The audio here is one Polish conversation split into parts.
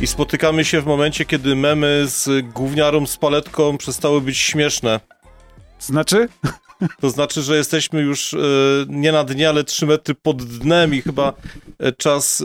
I spotykamy się w momencie, kiedy memy z gówniarą z paletką przestały być śmieszne. Znaczy? To znaczy, że jesteśmy już e, nie na dnie, ale 3 metry pod dnem i chyba e, czas e,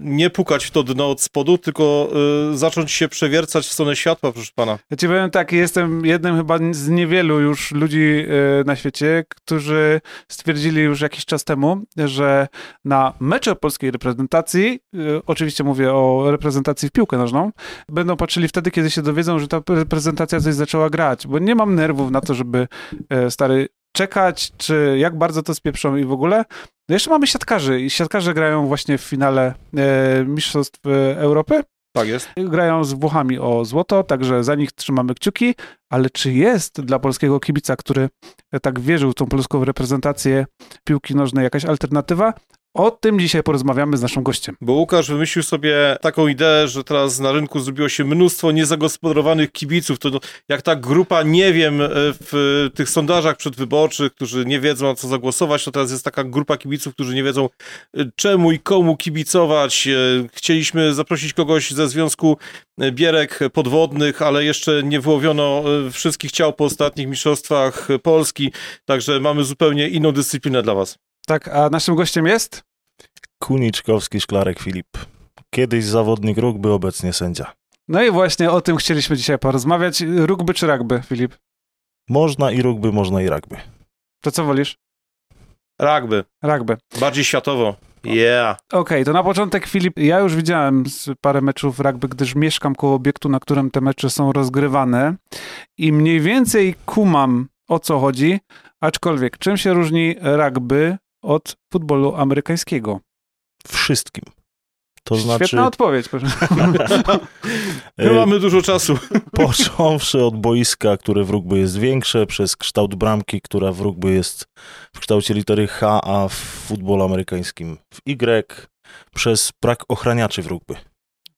nie pukać w to dno od spodu, tylko zacząć się przewiercać w stronę światła, proszę pana. Ja ci powiem tak, jestem jednym chyba z niewielu już ludzi na świecie, którzy stwierdzili już jakiś czas temu, że na mecze polskiej reprezentacji, oczywiście mówię o reprezentacji w piłkę nożną, będą patrzyli wtedy, kiedy się dowiedzą, że ta reprezentacja coś zaczęła grać, bo nie mam nerwów na to, żeby e, stary czekać, czy jak bardzo to spieprzą i w ogóle. No jeszcze mamy siatkarzy i siatkarze grają właśnie w finale e, Mistrzostw e, Europy Tak jest. grają z Włochami o złoto, także za nich trzymamy kciuki, ale czy jest dla polskiego kibica, który tak wierzył w tą polską reprezentację piłki nożnej jakaś alternatywa? O tym dzisiaj porozmawiamy z naszym gościem. Bo Łukasz wymyślił sobie taką ideę, że teraz na rynku zrobiło się mnóstwo niezagospodarowanych kibiców. To jak ta grupa nie wiem e, w tych sondażach przedwyborczych, którzy nie wiedzą na co zagłosować, to teraz jest taka grupa kibiców, którzy nie wiedzą e, czemu i komu kibicować. E, Chcieliśmy zaprosić kogoś ze Związku Bierek Podwodnych, ale jeszcze nie wyłowiono wszystkich ciał po ostatnich mistrzostwach Polski, także mamy zupełnie inną dyscyplinę dla was. Tak, a naszym gościem jest? Kuniczkowski, Szklarek, Filip. Kiedyś zawodnik rugby, obecnie sędzia. No i właśnie o tym chcieliśmy dzisiaj porozmawiać. Rugby czy rugby, Filip? Można i rugby, można i rugby. To co wolisz? Rugby, Rugby. bardziej światowo. Yeah. Okej, to na początek Filip, ja już widziałem parę meczów rugby, gdyż mieszkam koło obiektu, na którym te mecze są rozgrywane i mniej więcej kumam o co chodzi, aczkolwiek czym się różni rugby od futbolu amerykańskiego? Wszystkim. To Świetna znaczy, odpowiedź. proszę. My e, mamy dużo czasu. począwszy od boiska, które w rugby jest większe, przez kształt bramki, która w rugby jest w kształcie litery H, a w futbolu amerykańskim w Y, przez brak ochraniaczy w rugby.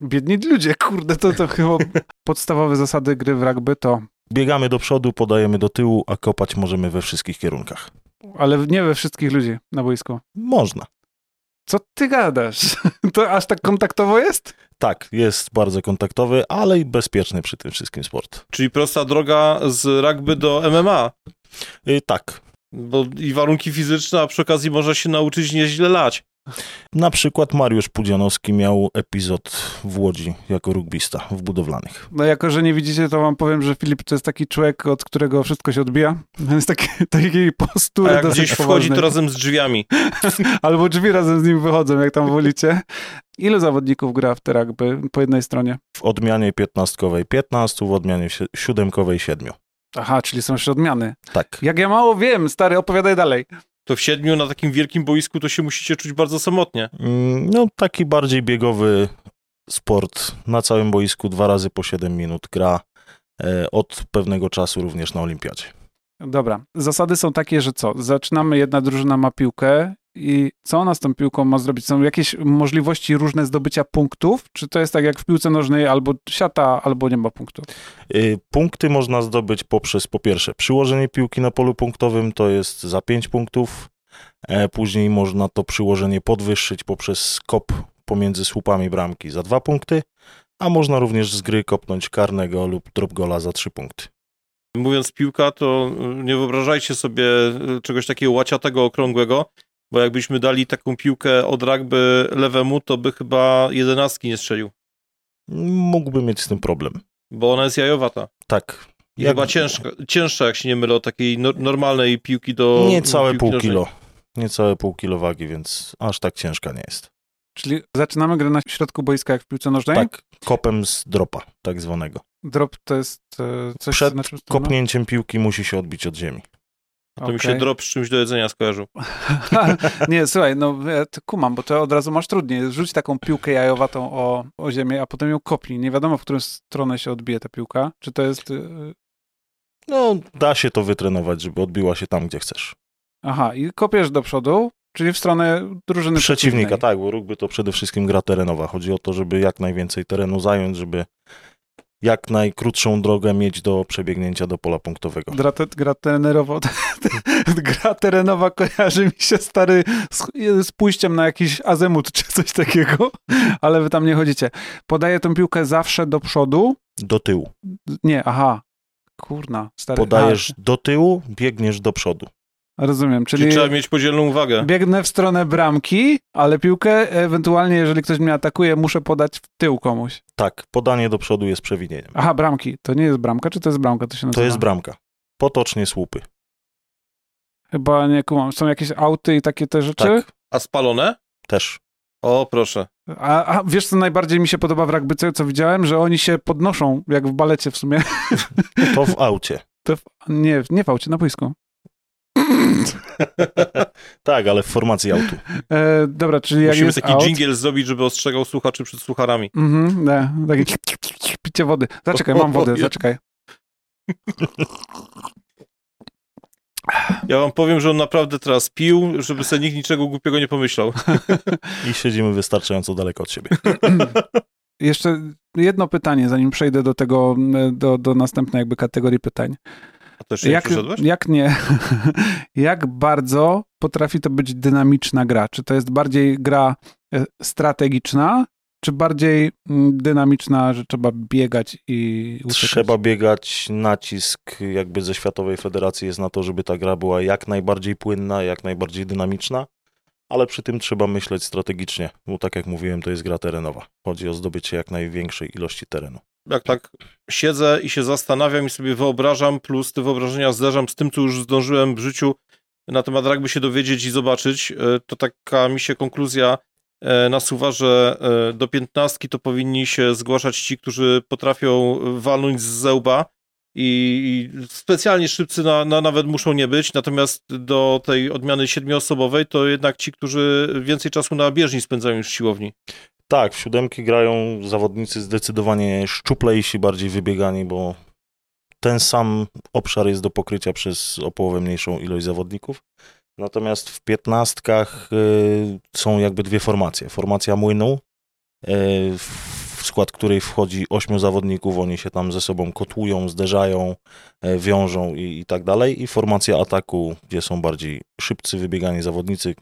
Biedni ludzie, kurde, to, to chyba podstawowe zasady gry w rugby to, Biegamy do przodu, podajemy do tyłu, a kopać możemy we wszystkich kierunkach. Ale nie we wszystkich ludzi na boisku. Można. Co ty gadasz? To aż tak kontaktowo jest? Tak, jest bardzo kontaktowy, ale i bezpieczny przy tym wszystkim sport. Czyli prosta droga z rugby do MMA. Y, tak, Bo i warunki fizyczne, a przy okazji można się nauczyć nieźle lać. Na przykład Mariusz Pudzianowski miał epizod w Łodzi jako rugbista w budowlanych. No jako, że nie widzicie, to wam powiem, że Filip to jest taki człowiek, od którego wszystko się odbija. Jest taki, takiej A postury jak dosyć gdzieś wchodzi, to razem z drzwiami. Albo drzwi razem z nim wychodzą, jak tam wolicie. Ilu zawodników gra w te rugby po jednej stronie? W odmianie piętnastkowej 15, w odmianie si- siódemkowej 7. Aha, czyli są jeszcze odmiany. Tak. Jak ja mało wiem, stary, opowiadaj dalej. To w siedmiu na takim wielkim boisku to się musicie czuć bardzo samotnie. Mm, No, taki bardziej biegowy sport na całym boisku, dwa razy po 7 minut gra e, od pewnego czasu również na olimpiadzie. Dobra, zasady są takie, że co? Zaczynamy, jedna drużyna ma piłkę i co ona z tą piłką ma zrobić? Są jakieś możliwości różne zdobycia punktów? Czy to jest tak jak w piłce nożnej, albo siata, albo nie ma punktów? Y, Punkty można zdobyć poprzez po pierwsze przyłożenie piłki na polu punktowym, to jest za 5 punktów. E, Później można to przyłożenie podwyższyć poprzez skop pomiędzy słupami bramki za 2 punkty, a można również z gry kopnąć karnego lub drop gola za 3 punkty. Mówiąc piłka, to nie wyobrażajcie sobie y, czegoś takiego łaciatego, okrągłego, bo jakbyśmy dali taką piłkę od rugby lewemu, to by chyba jedenastki nie strzelił, Mógłby mieć z tym problem. bo ona jest jajowata. Tak. I chyba ciężka, cięższa, jak się nie mylę, od takiej no, normalnej piłki do Niecałe piłki pół nożnej. kilo. Niecałe pół kilo wagi, więc aż tak ciężka nie jest. Czyli zaczynamy grę na środku boiska jak w piłce nożnej? Tak, kopem z dropa, tak zwanego. Drop to jest e, coś, Przed na czym? Kopnięciem piłki musi się odbić od ziemi. To mi się drop z czymś do jedzenia skojarzył. nie, słuchaj, no ja kumam, bo to od razu masz trudniej. Rzuć taką piłkę jajowatą o, o ziemię, a potem ją kopnij. Nie wiadomo, w którą stronę się odbije ta piłka. Czy to jest... y, No, da się to wytrenować, żeby odbiła się tam, gdzie chcesz. Aha, i kopiesz do przodu, czyli w stronę drużyny Przeciwnika, przeciwnej. tak, bo rugby to przede wszystkim gra terenowa. Chodzi o to, żeby jak najwięcej terenu zająć, żeby jak najkrótszą drogę mieć do przebiegnięcia do pola punktowego. Gra, te, gra trenerowo. gra terenowa kojarzy mi się stary z, z pójściem na jakiś azemut czy coś takiego, ale wy tam nie chodzicie. Podaję tą piłkę zawsze do przodu. Do tyłu. Nie, aha. Kurna, stary. Podajesz do tyłu, biegniesz do przodu. Rozumiem, czyli, Czyli trzeba mieć podzielną uwagę. biegnę w stronę bramki, ale piłkę ewentualnie, jeżeli ktoś mnie atakuje, muszę podać w tył komuś. Tak, podanie do przodu jest przewinieniem. Aha, bramki. To nie jest bramka, czy to jest bramka? To się nazywa? To jest bramka. Potocznie słupy. Chyba nie kumam. Są jakieś auty i takie te rzeczy? Tak, A spalone? też. O, proszę. A, a wiesz, co najbardziej mi się podoba w rugbyce, co widziałem? Że oni się podnoszą, jak w balecie w sumie. To w aucie. To w, nie, nie w aucie, na boisku. Tak, ale w formacji autu. E, dobra, czyli jak Musimy jest taki out... dżingiel zrobić, żeby ostrzegał słuchaczy przed słucharami. Mhm, ne, takie picie wody. Zaczekaj, mam wodę, zaczekaj. Ja wam powiem, że on naprawdę teraz pił, żeby sobie nikt niczego głupiego nie pomyślał. I siedzimy wystarczająco daleko od siebie. Jeszcze jedno pytanie, zanim przejdę do tego, do, do następnej jakby kategorii pytań. A to jeszcze Jak, jak nie, jak bardzo potrafi to być dynamiczna gra? Czy to jest bardziej gra e, strategiczna, czy bardziej mm, dynamiczna, że trzeba biegać i uciekać? Trzeba biegać, nacisk jakby ze Światowej Federacji jest na to, żeby ta gra była jak najbardziej płynna, jak najbardziej dynamiczna, ale przy tym trzeba myśleć strategicznie, bo tak jak mówiłem, to jest gra terenowa. Chodzi o zdobycie jak największej ilości terenu. Jak tak siedzę i się zastanawiam i sobie wyobrażam, plus te wyobrażenia zderzam z tym, co już zdążyłem w życiu na temat rugby się dowiedzieć i zobaczyć, e, to taka mi się konkluzja nasuwa, że e, do piętnastki to powinni się zgłaszać ci, którzy potrafią walnąć z zełba i i specjalnie szybcy na, na nawet muszą nie być, natomiast do tej odmiany siedmioosobowej to jednak ci, którzy więcej czasu na bieżni spędzają niż w siłowni. Tak, w siódemki grają zawodnicy zdecydowanie szczuplejsi, bardziej wybiegani, bo ten sam obszar jest do pokrycia przez o połowę mniejszą ilość zawodników. Natomiast w piętnastkach y, są jakby dwie formacje. Formacja młynu, y, w skład której wchodzi ośmiu zawodników, oni się tam ze sobą kotłują, zderzają, y, wiążą i, i tak dalej. I formacja ataku, gdzie są bardziej szybcy, wybiegani zawodnicy,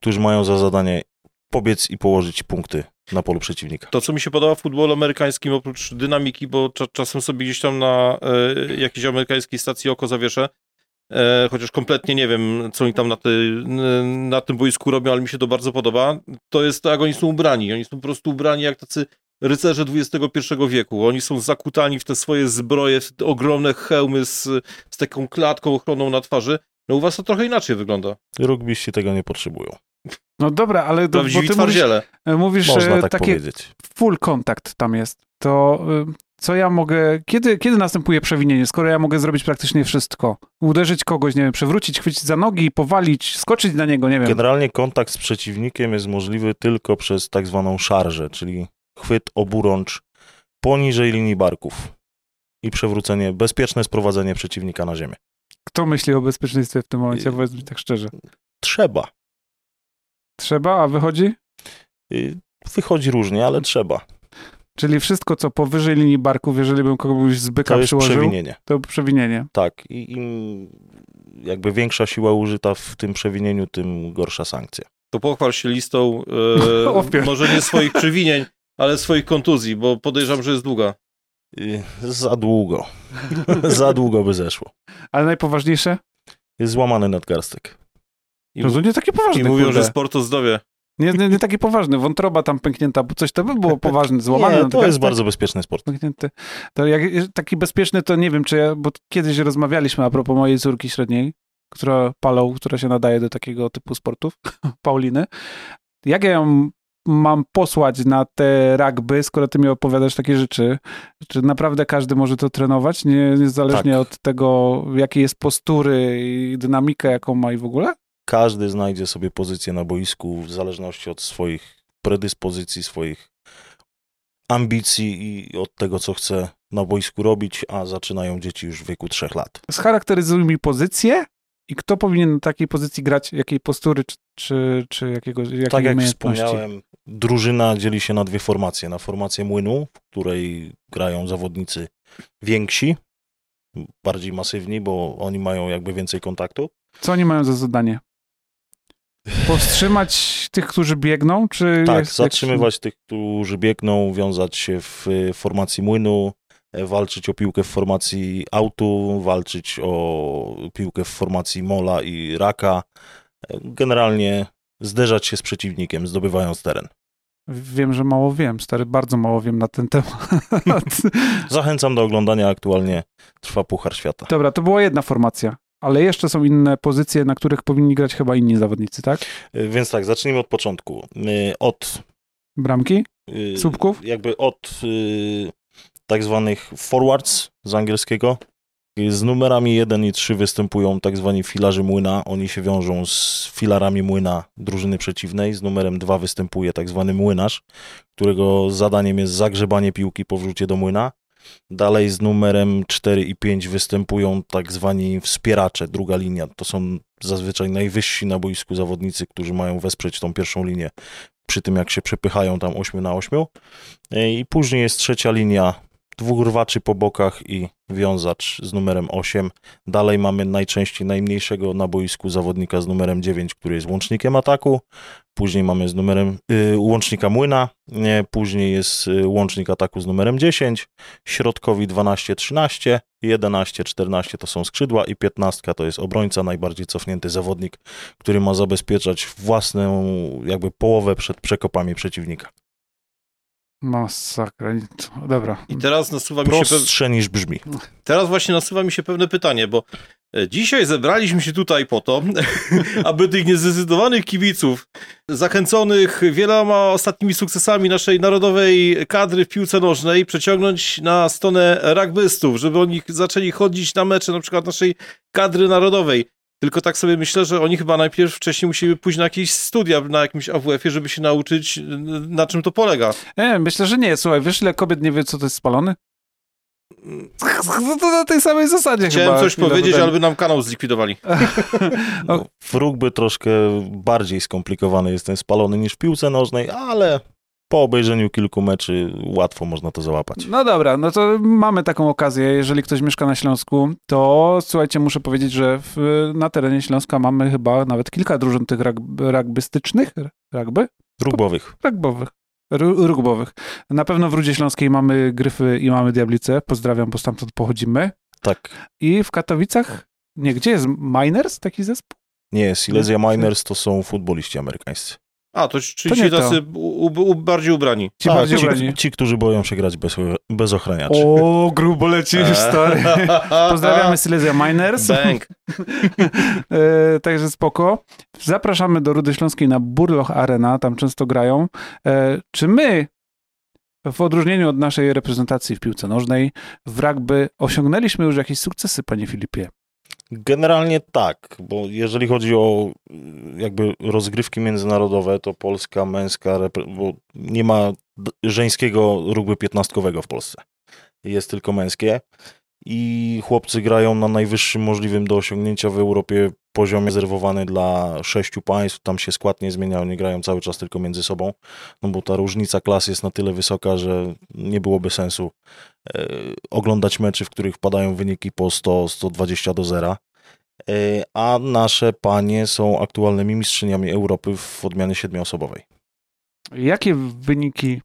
którzy mają za zadanie pobiec i położyć punkty na polu przeciwnika. To, co mi się podoba w futbolu amerykańskim, oprócz dynamiki, bo cza czasem sobie gdzieś tam na e, jakiejś amerykańskiej stacji oko zawieszę, e, chociaż kompletnie nie wiem, co oni tam na, ty, na tym boisku robią, ale mi się to bardzo podoba, to jest to, jak oni są ubrani. Oni są po prostu ubrani jak tacy rycerze XXI wieku. Oni są zakutani w te swoje zbroje, w te ogromne hełmy z, z taką klatką ochronną na twarzy. No u was to trochę inaczej wygląda. Rugbyści tego nie potrzebują. No dobra, ale to, bo ty mówisz, twardziele. mówisz Można e, tak takie powiedzieć. full kontakt tam jest. To y, co ja mogę, kiedy, kiedy następuje przewinienie, skoro ja mogę zrobić praktycznie wszystko? Uderzyć kogoś, nie wiem, przewrócić, chwycić za nogi, powalić, skoczyć na niego, nie wiem. Generalnie kontakt z przeciwnikiem jest możliwy tylko przez tak zwaną szarżę, czyli chwyt oburącz poniżej linii barków i przewrócenie, bezpieczne sprowadzenie przeciwnika na ziemię. Kto myśli o bezpieczeństwie w tym momencie, Y- powiedz mi tak szczerze? Trzeba. Trzeba, a wychodzi? Y, Wychodzi różnie, ale trzeba. Czyli wszystko, co powyżej linii barków, jeżeli bym kogoś z byka To jest przyłożył, przewinienie. to przewinienie. Tak. I im jakby większa siła użyta w tym przewinieniu, tym gorsza sankcja. To pochwal się listą, e, może nie swoich przewinień, ale swoich kontuzji, bo podejrzewam, że jest długa. Y, Za długo. Za długo by zeszło. Ale najpoważniejsze? Jest złamany nadgarstek. I, to nie takie poważne, i mówią, kurde. że sport to zdrowie. Nie, nie, nie takie poważne. Wątroba tam pęknięta, bo coś to by było poważne, złamane. Nie, na to jest bardzo bezpieczny sport. Pęknięty. To jak taki bezpieczny, to nie wiem, czy ja, bo kiedyś rozmawialiśmy a propos mojej córki średniej, która palą, która się nadaje do takiego typu sportów, Pauliny. Jak ja ją mam posłać na te rugby, skoro ty mi opowiadasz takie rzeczy? Czy naprawdę każdy może to trenować, nie, niezależnie Tak. od tego, jakiej jest postury i dynamikę, jaką ma i w ogóle? Każdy znajdzie sobie pozycję na boisku w zależności od swoich predyspozycji, swoich ambicji i od tego, co chce na boisku robić, a zaczynają dzieci już w wieku trzech lat. Scharakteryzuj mi pozycję i kto powinien na takiej pozycji grać, jakiej postury, czy, czy, czy jakiego, jakiej tak jak wspomniałem, drużyna dzieli się na dwie formacje. Na formację młynu, w której grają zawodnicy więksi, bardziej masywni, bo oni mają jakby więcej kontaktu. Co oni mają za zadanie? Powstrzymać tych, którzy biegną, czy... Tak, jest zatrzymywać tych, którzy biegną, wiązać się w y, formacji młynu, e, walczyć o piłkę w formacji autu, walczyć o piłkę w formacji mola i raka. E, Generalnie zderzać się z przeciwnikiem, zdobywając teren. Wiem, że mało wiem, stary, bardzo mało wiem na ten temat. Zachęcam do oglądania, aktualnie trwa Puchar Świata. Dobra, to była jedna formacja, ale jeszcze są inne pozycje, na których powinni grać chyba inni zawodnicy, tak? E, Więc tak, zacznijmy od początku. E, Od Bramki? y, Słupków? Jakby od tak zwanych forwards z angielskiego. Z numerami 1 i 3 występują tak zwani filarzy młyna. Oni się wiążą z filarami młyna drużyny przeciwnej. Z numerem 2 występuje tak zwany młynarz, którego zadaniem jest zagrzebanie piłki po wrzucie do młyna. Dalej z numerem 4 i 5 występują tak zwani wspieracze, druga linia. To są zazwyczaj najwyżsi na boisku zawodnicy, którzy mają wesprzeć tą pierwszą linię przy tym jak się przepychają tam 8 na 8. I później jest trzecia linia, dwóch rwaczy po bokach i wiązacz z numerem 8. Dalej mamy najczęściej najmniejszego na boisku zawodnika z numerem 9, który jest łącznikiem ataku. Później mamy z numerem y, łącznika młyna, nie, później jest y, łącznik ataku z numerem 10, środkowi 12-13, 11-14 to są skrzydła i 15 to jest obrońca, najbardziej cofnięty zawodnik, który ma zabezpieczać własną jakby połowę przed przekopami przeciwnika. Masakra. Dobra. I teraz nasuwa mi się... Prostsze niż brzmi. Teraz właśnie nasuwa mi się pewne pytanie, bo e, dzisiaj zebraliśmy się tutaj po to, aby tych niezdecydowanych kibiców, zachęconych wieloma ostatnimi sukcesami naszej narodowej kadry w piłce nożnej, przeciągnąć na stronę rugbystów, żeby oni zaczęli chodzić na mecze na przykład naszej kadry narodowej. Tylko tak sobie myślę, że oni chyba najpierw wcześniej musieli pójść na jakieś studia na jakimś AWF-ie, żeby się nauczyć, na czym to polega. Nie, myślę, że nie. Słuchaj, wiesz ile kobiet nie wie, co to jest spalony? No to na tej samej zasadzie Chciałem chyba. coś powiedzieć, wydaje. ale by nam kanał zlikwidowali. No, w rugby troszkę bardziej skomplikowany jest ten spalony niż w piłce nożnej, ale po obejrzeniu kilku meczy łatwo można to załapać. No dobra, no to mamy taką okazję. Jeżeli ktoś mieszka na Śląsku, to słuchajcie, muszę powiedzieć, że w, na terenie Śląska mamy chyba nawet kilka drużyn tych rug, rugbystycznych. Rugby? Rugbowych. Rugbowych. Ru- Rugbowych. Na pewno w Rudzie Śląskiej mamy Gryfy i mamy Diablice. Pozdrawiam, bo stamtąd pochodzimy. Tak. I w Katowicach, nie, gdzie jest Miners, taki zespół? Nie, Silesia Miners to są futboliści amerykańscy. A, to To ci to. tacy u, u, u, bardziej ubrani. Ci Tak, bardziej ci, ubrani. ci, którzy boją się grać bez, bez ochraniaczy. O, grubo lecisz, stary. Pozdrawiamy Silesia Miners. Bank. E, także spoko. Zapraszamy do Rudy Śląskiej na Burloch Arena, tam często grają. E, czy my, w odróżnieniu od naszej reprezentacji w piłce nożnej, w rugby osiągnęliśmy już jakieś sukcesy, panie Filipie? Generalnie tak, bo jeżeli chodzi o y, jakby rozgrywki międzynarodowe, to polska męska, bo nie ma żeńskiego rugby piętnastkowego w Polsce. Jest tylko męskie i chłopcy grają na najwyższym możliwym do osiągnięcia w Europie poziomie rezerwowany dla sześciu państw. Tam się skład nie zmienia, oni grają cały czas tylko między sobą, no bo ta różnica klas jest na tyle wysoka, że nie byłoby sensu e, oglądać meczy, w których padają wyniki po 100-120 do zera. E, A nasze panie są aktualnymi mistrzyniami Europy w odmianie siedmioosobowej. Jakie wyniki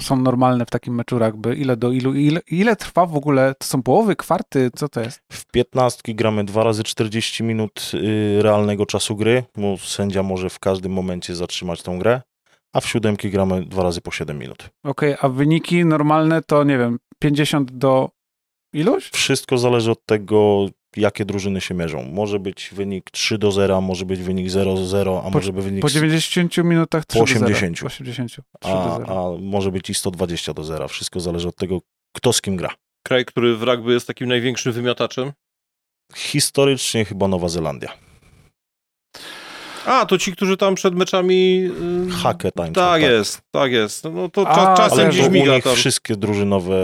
są normalne w takim meczu rugby? Ile do ilu? Ile, ile trwa w ogóle? To są połowy, kwarty? Co to jest? W 15 gramy 2 razy 40 minut y, realnego czasu gry, bo sędzia może w każdym momencie zatrzymać tą grę, a w siódemki gramy 2 razy po 7 minut. Okej, a wyniki normalne to, nie wiem, 50 do iluś? Wszystko zależy od tego, jakie drużyny się mierzą. Może być wynik 3 do 0, może być wynik 0 do 0, a może być wynik Po 90 minutach 3 Po do 0. 80. Po 80. 3 a, do 0. a może być i 120 do 0. Wszystko zależy od tego, kto z kim gra. Kraj, który w rugby jest takim największym wymiataczem. Historycznie chyba Nowa Zelandia. A, to ci, którzy tam przed meczami... y, Hakę tańczą. Tak jest, tak jest. No to A, cza, czasem ale gdzieś miga tam. wszystkie drużynowe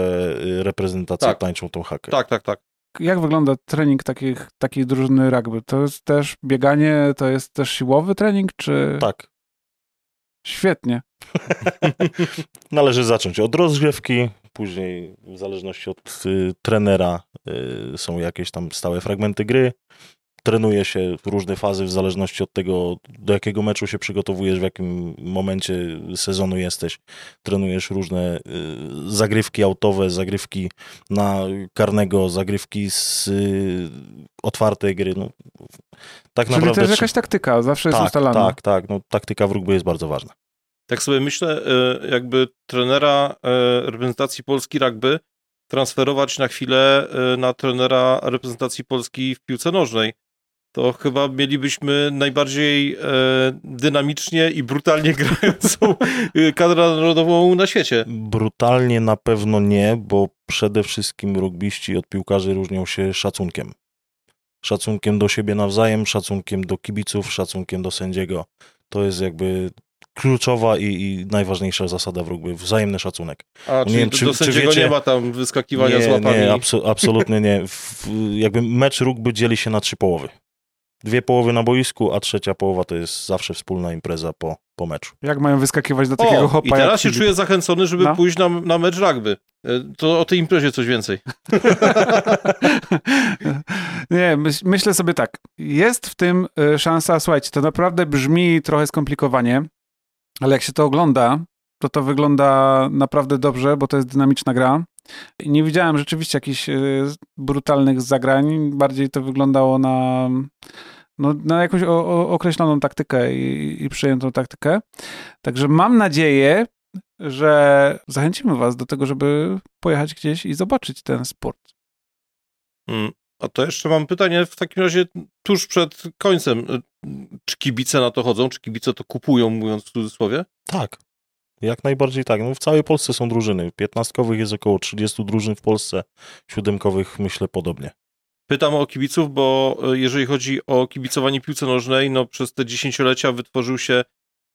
y, reprezentacje Tak. tańczą tą hakę. Tak, tak, tak. Jak wygląda trening takich, takiej drużyny rugby? To jest też bieganie, to jest też siłowy trening, czy... tak. Świetnie. Należy zacząć od rozgrzewki, później w zależności od y, trenera y, są jakieś tam stałe fragmenty gry. Trenuje się różne fazy w zależności od tego, do jakiego meczu się przygotowujesz, w jakim momencie sezonu jesteś. Trenujesz różne y, zagrywki autowe, zagrywki na karnego, zagrywki z y, otwartej gry. No, tak Czyli naprawdę. też jakaś taktyka, zawsze jest tak, ustalana. tak, tak. No, taktyka w rugby jest bardzo ważna. Tak sobie myślę, e, jakby trenera reprezentacji Polski rugby transferować na chwilę na trenera reprezentacji Polski w piłce nożnej. To chyba mielibyśmy najbardziej dynamicznie i brutalnie grającą kadrę narodową na świecie. Brutalnie na pewno nie, bo przede wszystkim rugbiści od piłkarzy różnią się szacunkiem. Szacunkiem do siebie nawzajem, szacunkiem do kibiców, szacunkiem do sędziego. To jest jakby kluczowa i, i najważniejsza zasada w rugby, wzajemny szacunek. A, Nie wiem, do czy- czy sędziego wiecie- nie ma tam wyskakiwania z Nie, łapami. nie, abso, absolutnie nie. W, jakby mecz rugby dzieli się na trzy połowy. Dwie połowy na boisku, a trzecia połowa to jest zawsze wspólna impreza po, po meczu. Jak mają wyskakiwać do takiego o, hopa i teraz się Filip? czuję zachęcony, żeby No. pójść na, na mecz rugby. E, To o tej imprezie coś więcej. Nie, myśl, myślę sobie tak. Jest w tym y, szansa, słuchajcie, to naprawdę brzmi trochę skomplikowanie, ale jak się to ogląda, to to wygląda naprawdę dobrze, bo to jest dynamiczna gra. Nie widziałem rzeczywiście jakichś y, brutalnych zagrań. Bardziej to wyglądało na, no, na jakąś o, o, określoną taktykę i, i przyjętą taktykę. Także mam nadzieję, że zachęcimy was do tego, żeby pojechać gdzieś i zobaczyć ten sport. Mm. A to jeszcze mam pytanie w takim razie tuż przed końcem. E, Czy kibice na to chodzą? Czy kibice to kupują, mówiąc w cudzysłowie? Tak. Jak najbardziej tak. No w całej Polsce są drużyny. Piętnastkowych jest około 30 drużyn w Polsce, siódemkowych myślę podobnie. Pytam o kibiców, bo e, jeżeli chodzi o kibicowanie piłce nożnej, no przez te dziesięciolecia wytworzył się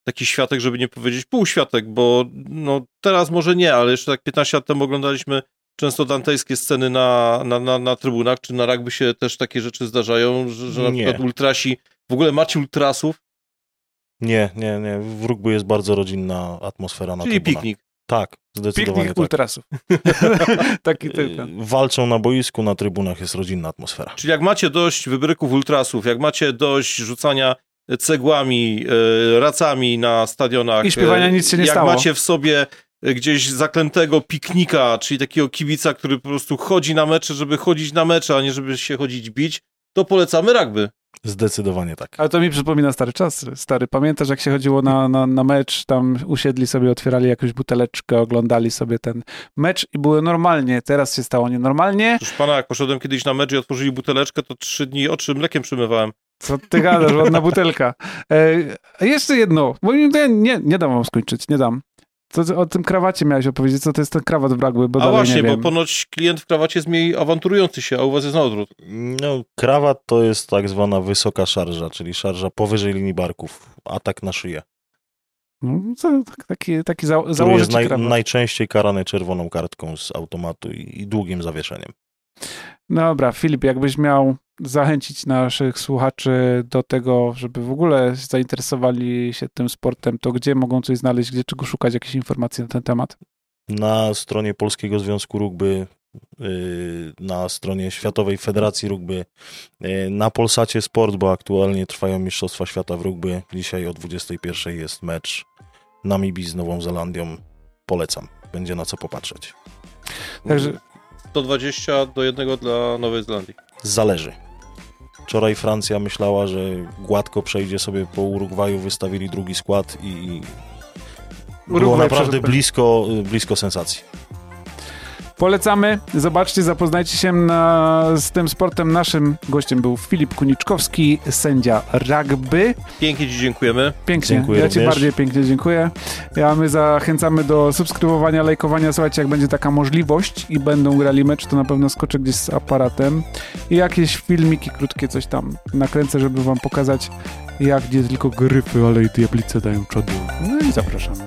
taki światek, żeby nie powiedzieć półświatek, bo no teraz może nie, ale jeszcze tak 15 lat temu oglądaliśmy często dantejskie sceny na, na, na, na trybunach, czy na rugby się też takie rzeczy zdarzają, że, że na Nie. przykład ultrasi, w ogóle macie ultrasów, Nie, nie, nie. W rugby jest bardzo rodzinna atmosfera na czyli trybunach. piknik. Tak, zdecydowanie Piknik tak. ultrasów. Taki tylko. Y, Walczą na boisku, na trybunach jest rodzinna atmosfera. Czyli jak macie dość wybryków ultrasów, jak macie dość rzucania cegłami, e, racami na stadionach. I śpiewania e, nic się nie jak stało. macie w sobie gdzieś zaklętego piknika, czyli takiego kibica, który po prostu chodzi na mecze, żeby chodzić na mecze, a nie żeby się chodzić bić, to polecamy rugby. Zdecydowanie tak. Ale to mi przypomina stary czas. Stary, pamiętasz jak się chodziło na, na, na mecz, tam usiedli sobie, otwierali jakąś buteleczkę, oglądali sobie ten mecz i było normalnie. Teraz się stało nienormalnie. Proszę pana, jak poszedłem kiedyś na mecz i otworzyli buteleczkę, to trzy dni oczy mlekiem przymywałem. Co ty gadasz, ładna butelka. E, jeszcze jedno, bo nie, nie, nie dam wam skończyć, nie dam. Co ty o tym krawacie miałeś opowiedzieć? Co to jest ten krawat w rugby? Bo A właśnie, nie bo ponoć klient w krawacie jest mniej awanturujący się, a u was jest na odwrót. No, krawat to jest tak zwana wysoka szarża, czyli szarża powyżej linii barków, atak na szyję, No, co, tak- taki, taki za, założyć jest naj, najczęściej karany czerwoną kartką z automatu i, i długim zawieszeniem. Dobra, Filip, jakbyś miał zachęcić naszych słuchaczy do tego, żeby w ogóle zainteresowali się tym sportem, to gdzie mogą coś znaleźć, gdzie czego szukać, jakieś informacje na ten temat? Na stronie Polskiego Związku Rugby, yy, na stronie Światowej Federacji Rugby, yy, na Polsacie Sport, bo aktualnie trwają Mistrzostwa Świata w rugby. Dzisiaj o 21 jest mecz Namibii z Nową Zelandią. Polecam, będzie na co popatrzeć. Także 120 do 1 dla Nowej Zelandii. Zależy. Wczoraj Francja myślała, że gładko przejdzie sobie po Urugwaju, wystawili drugi skład i i było Urugwaj naprawdę blisko, blisko sensacji. Polecamy, zobaczcie, zapoznajcie się na, z tym sportem. Naszym gościem był Filip Kuniczkowski, sędzia rugby. Pięknie Ci dziękujemy. Pięknie, Dziękuję ja Ci również. bardziej pięknie dziękuję. Ja my zachęcamy do subskrybowania, lajkowania. Słuchajcie, jak będzie taka możliwość i będą grali mecz, to na pewno skoczę gdzieś z aparatem i jakieś filmiki krótkie, coś tam nakręcę, żeby wam pokazać, jak nie tylko gryfy, ale i diablice dają czadu. No i zapraszamy.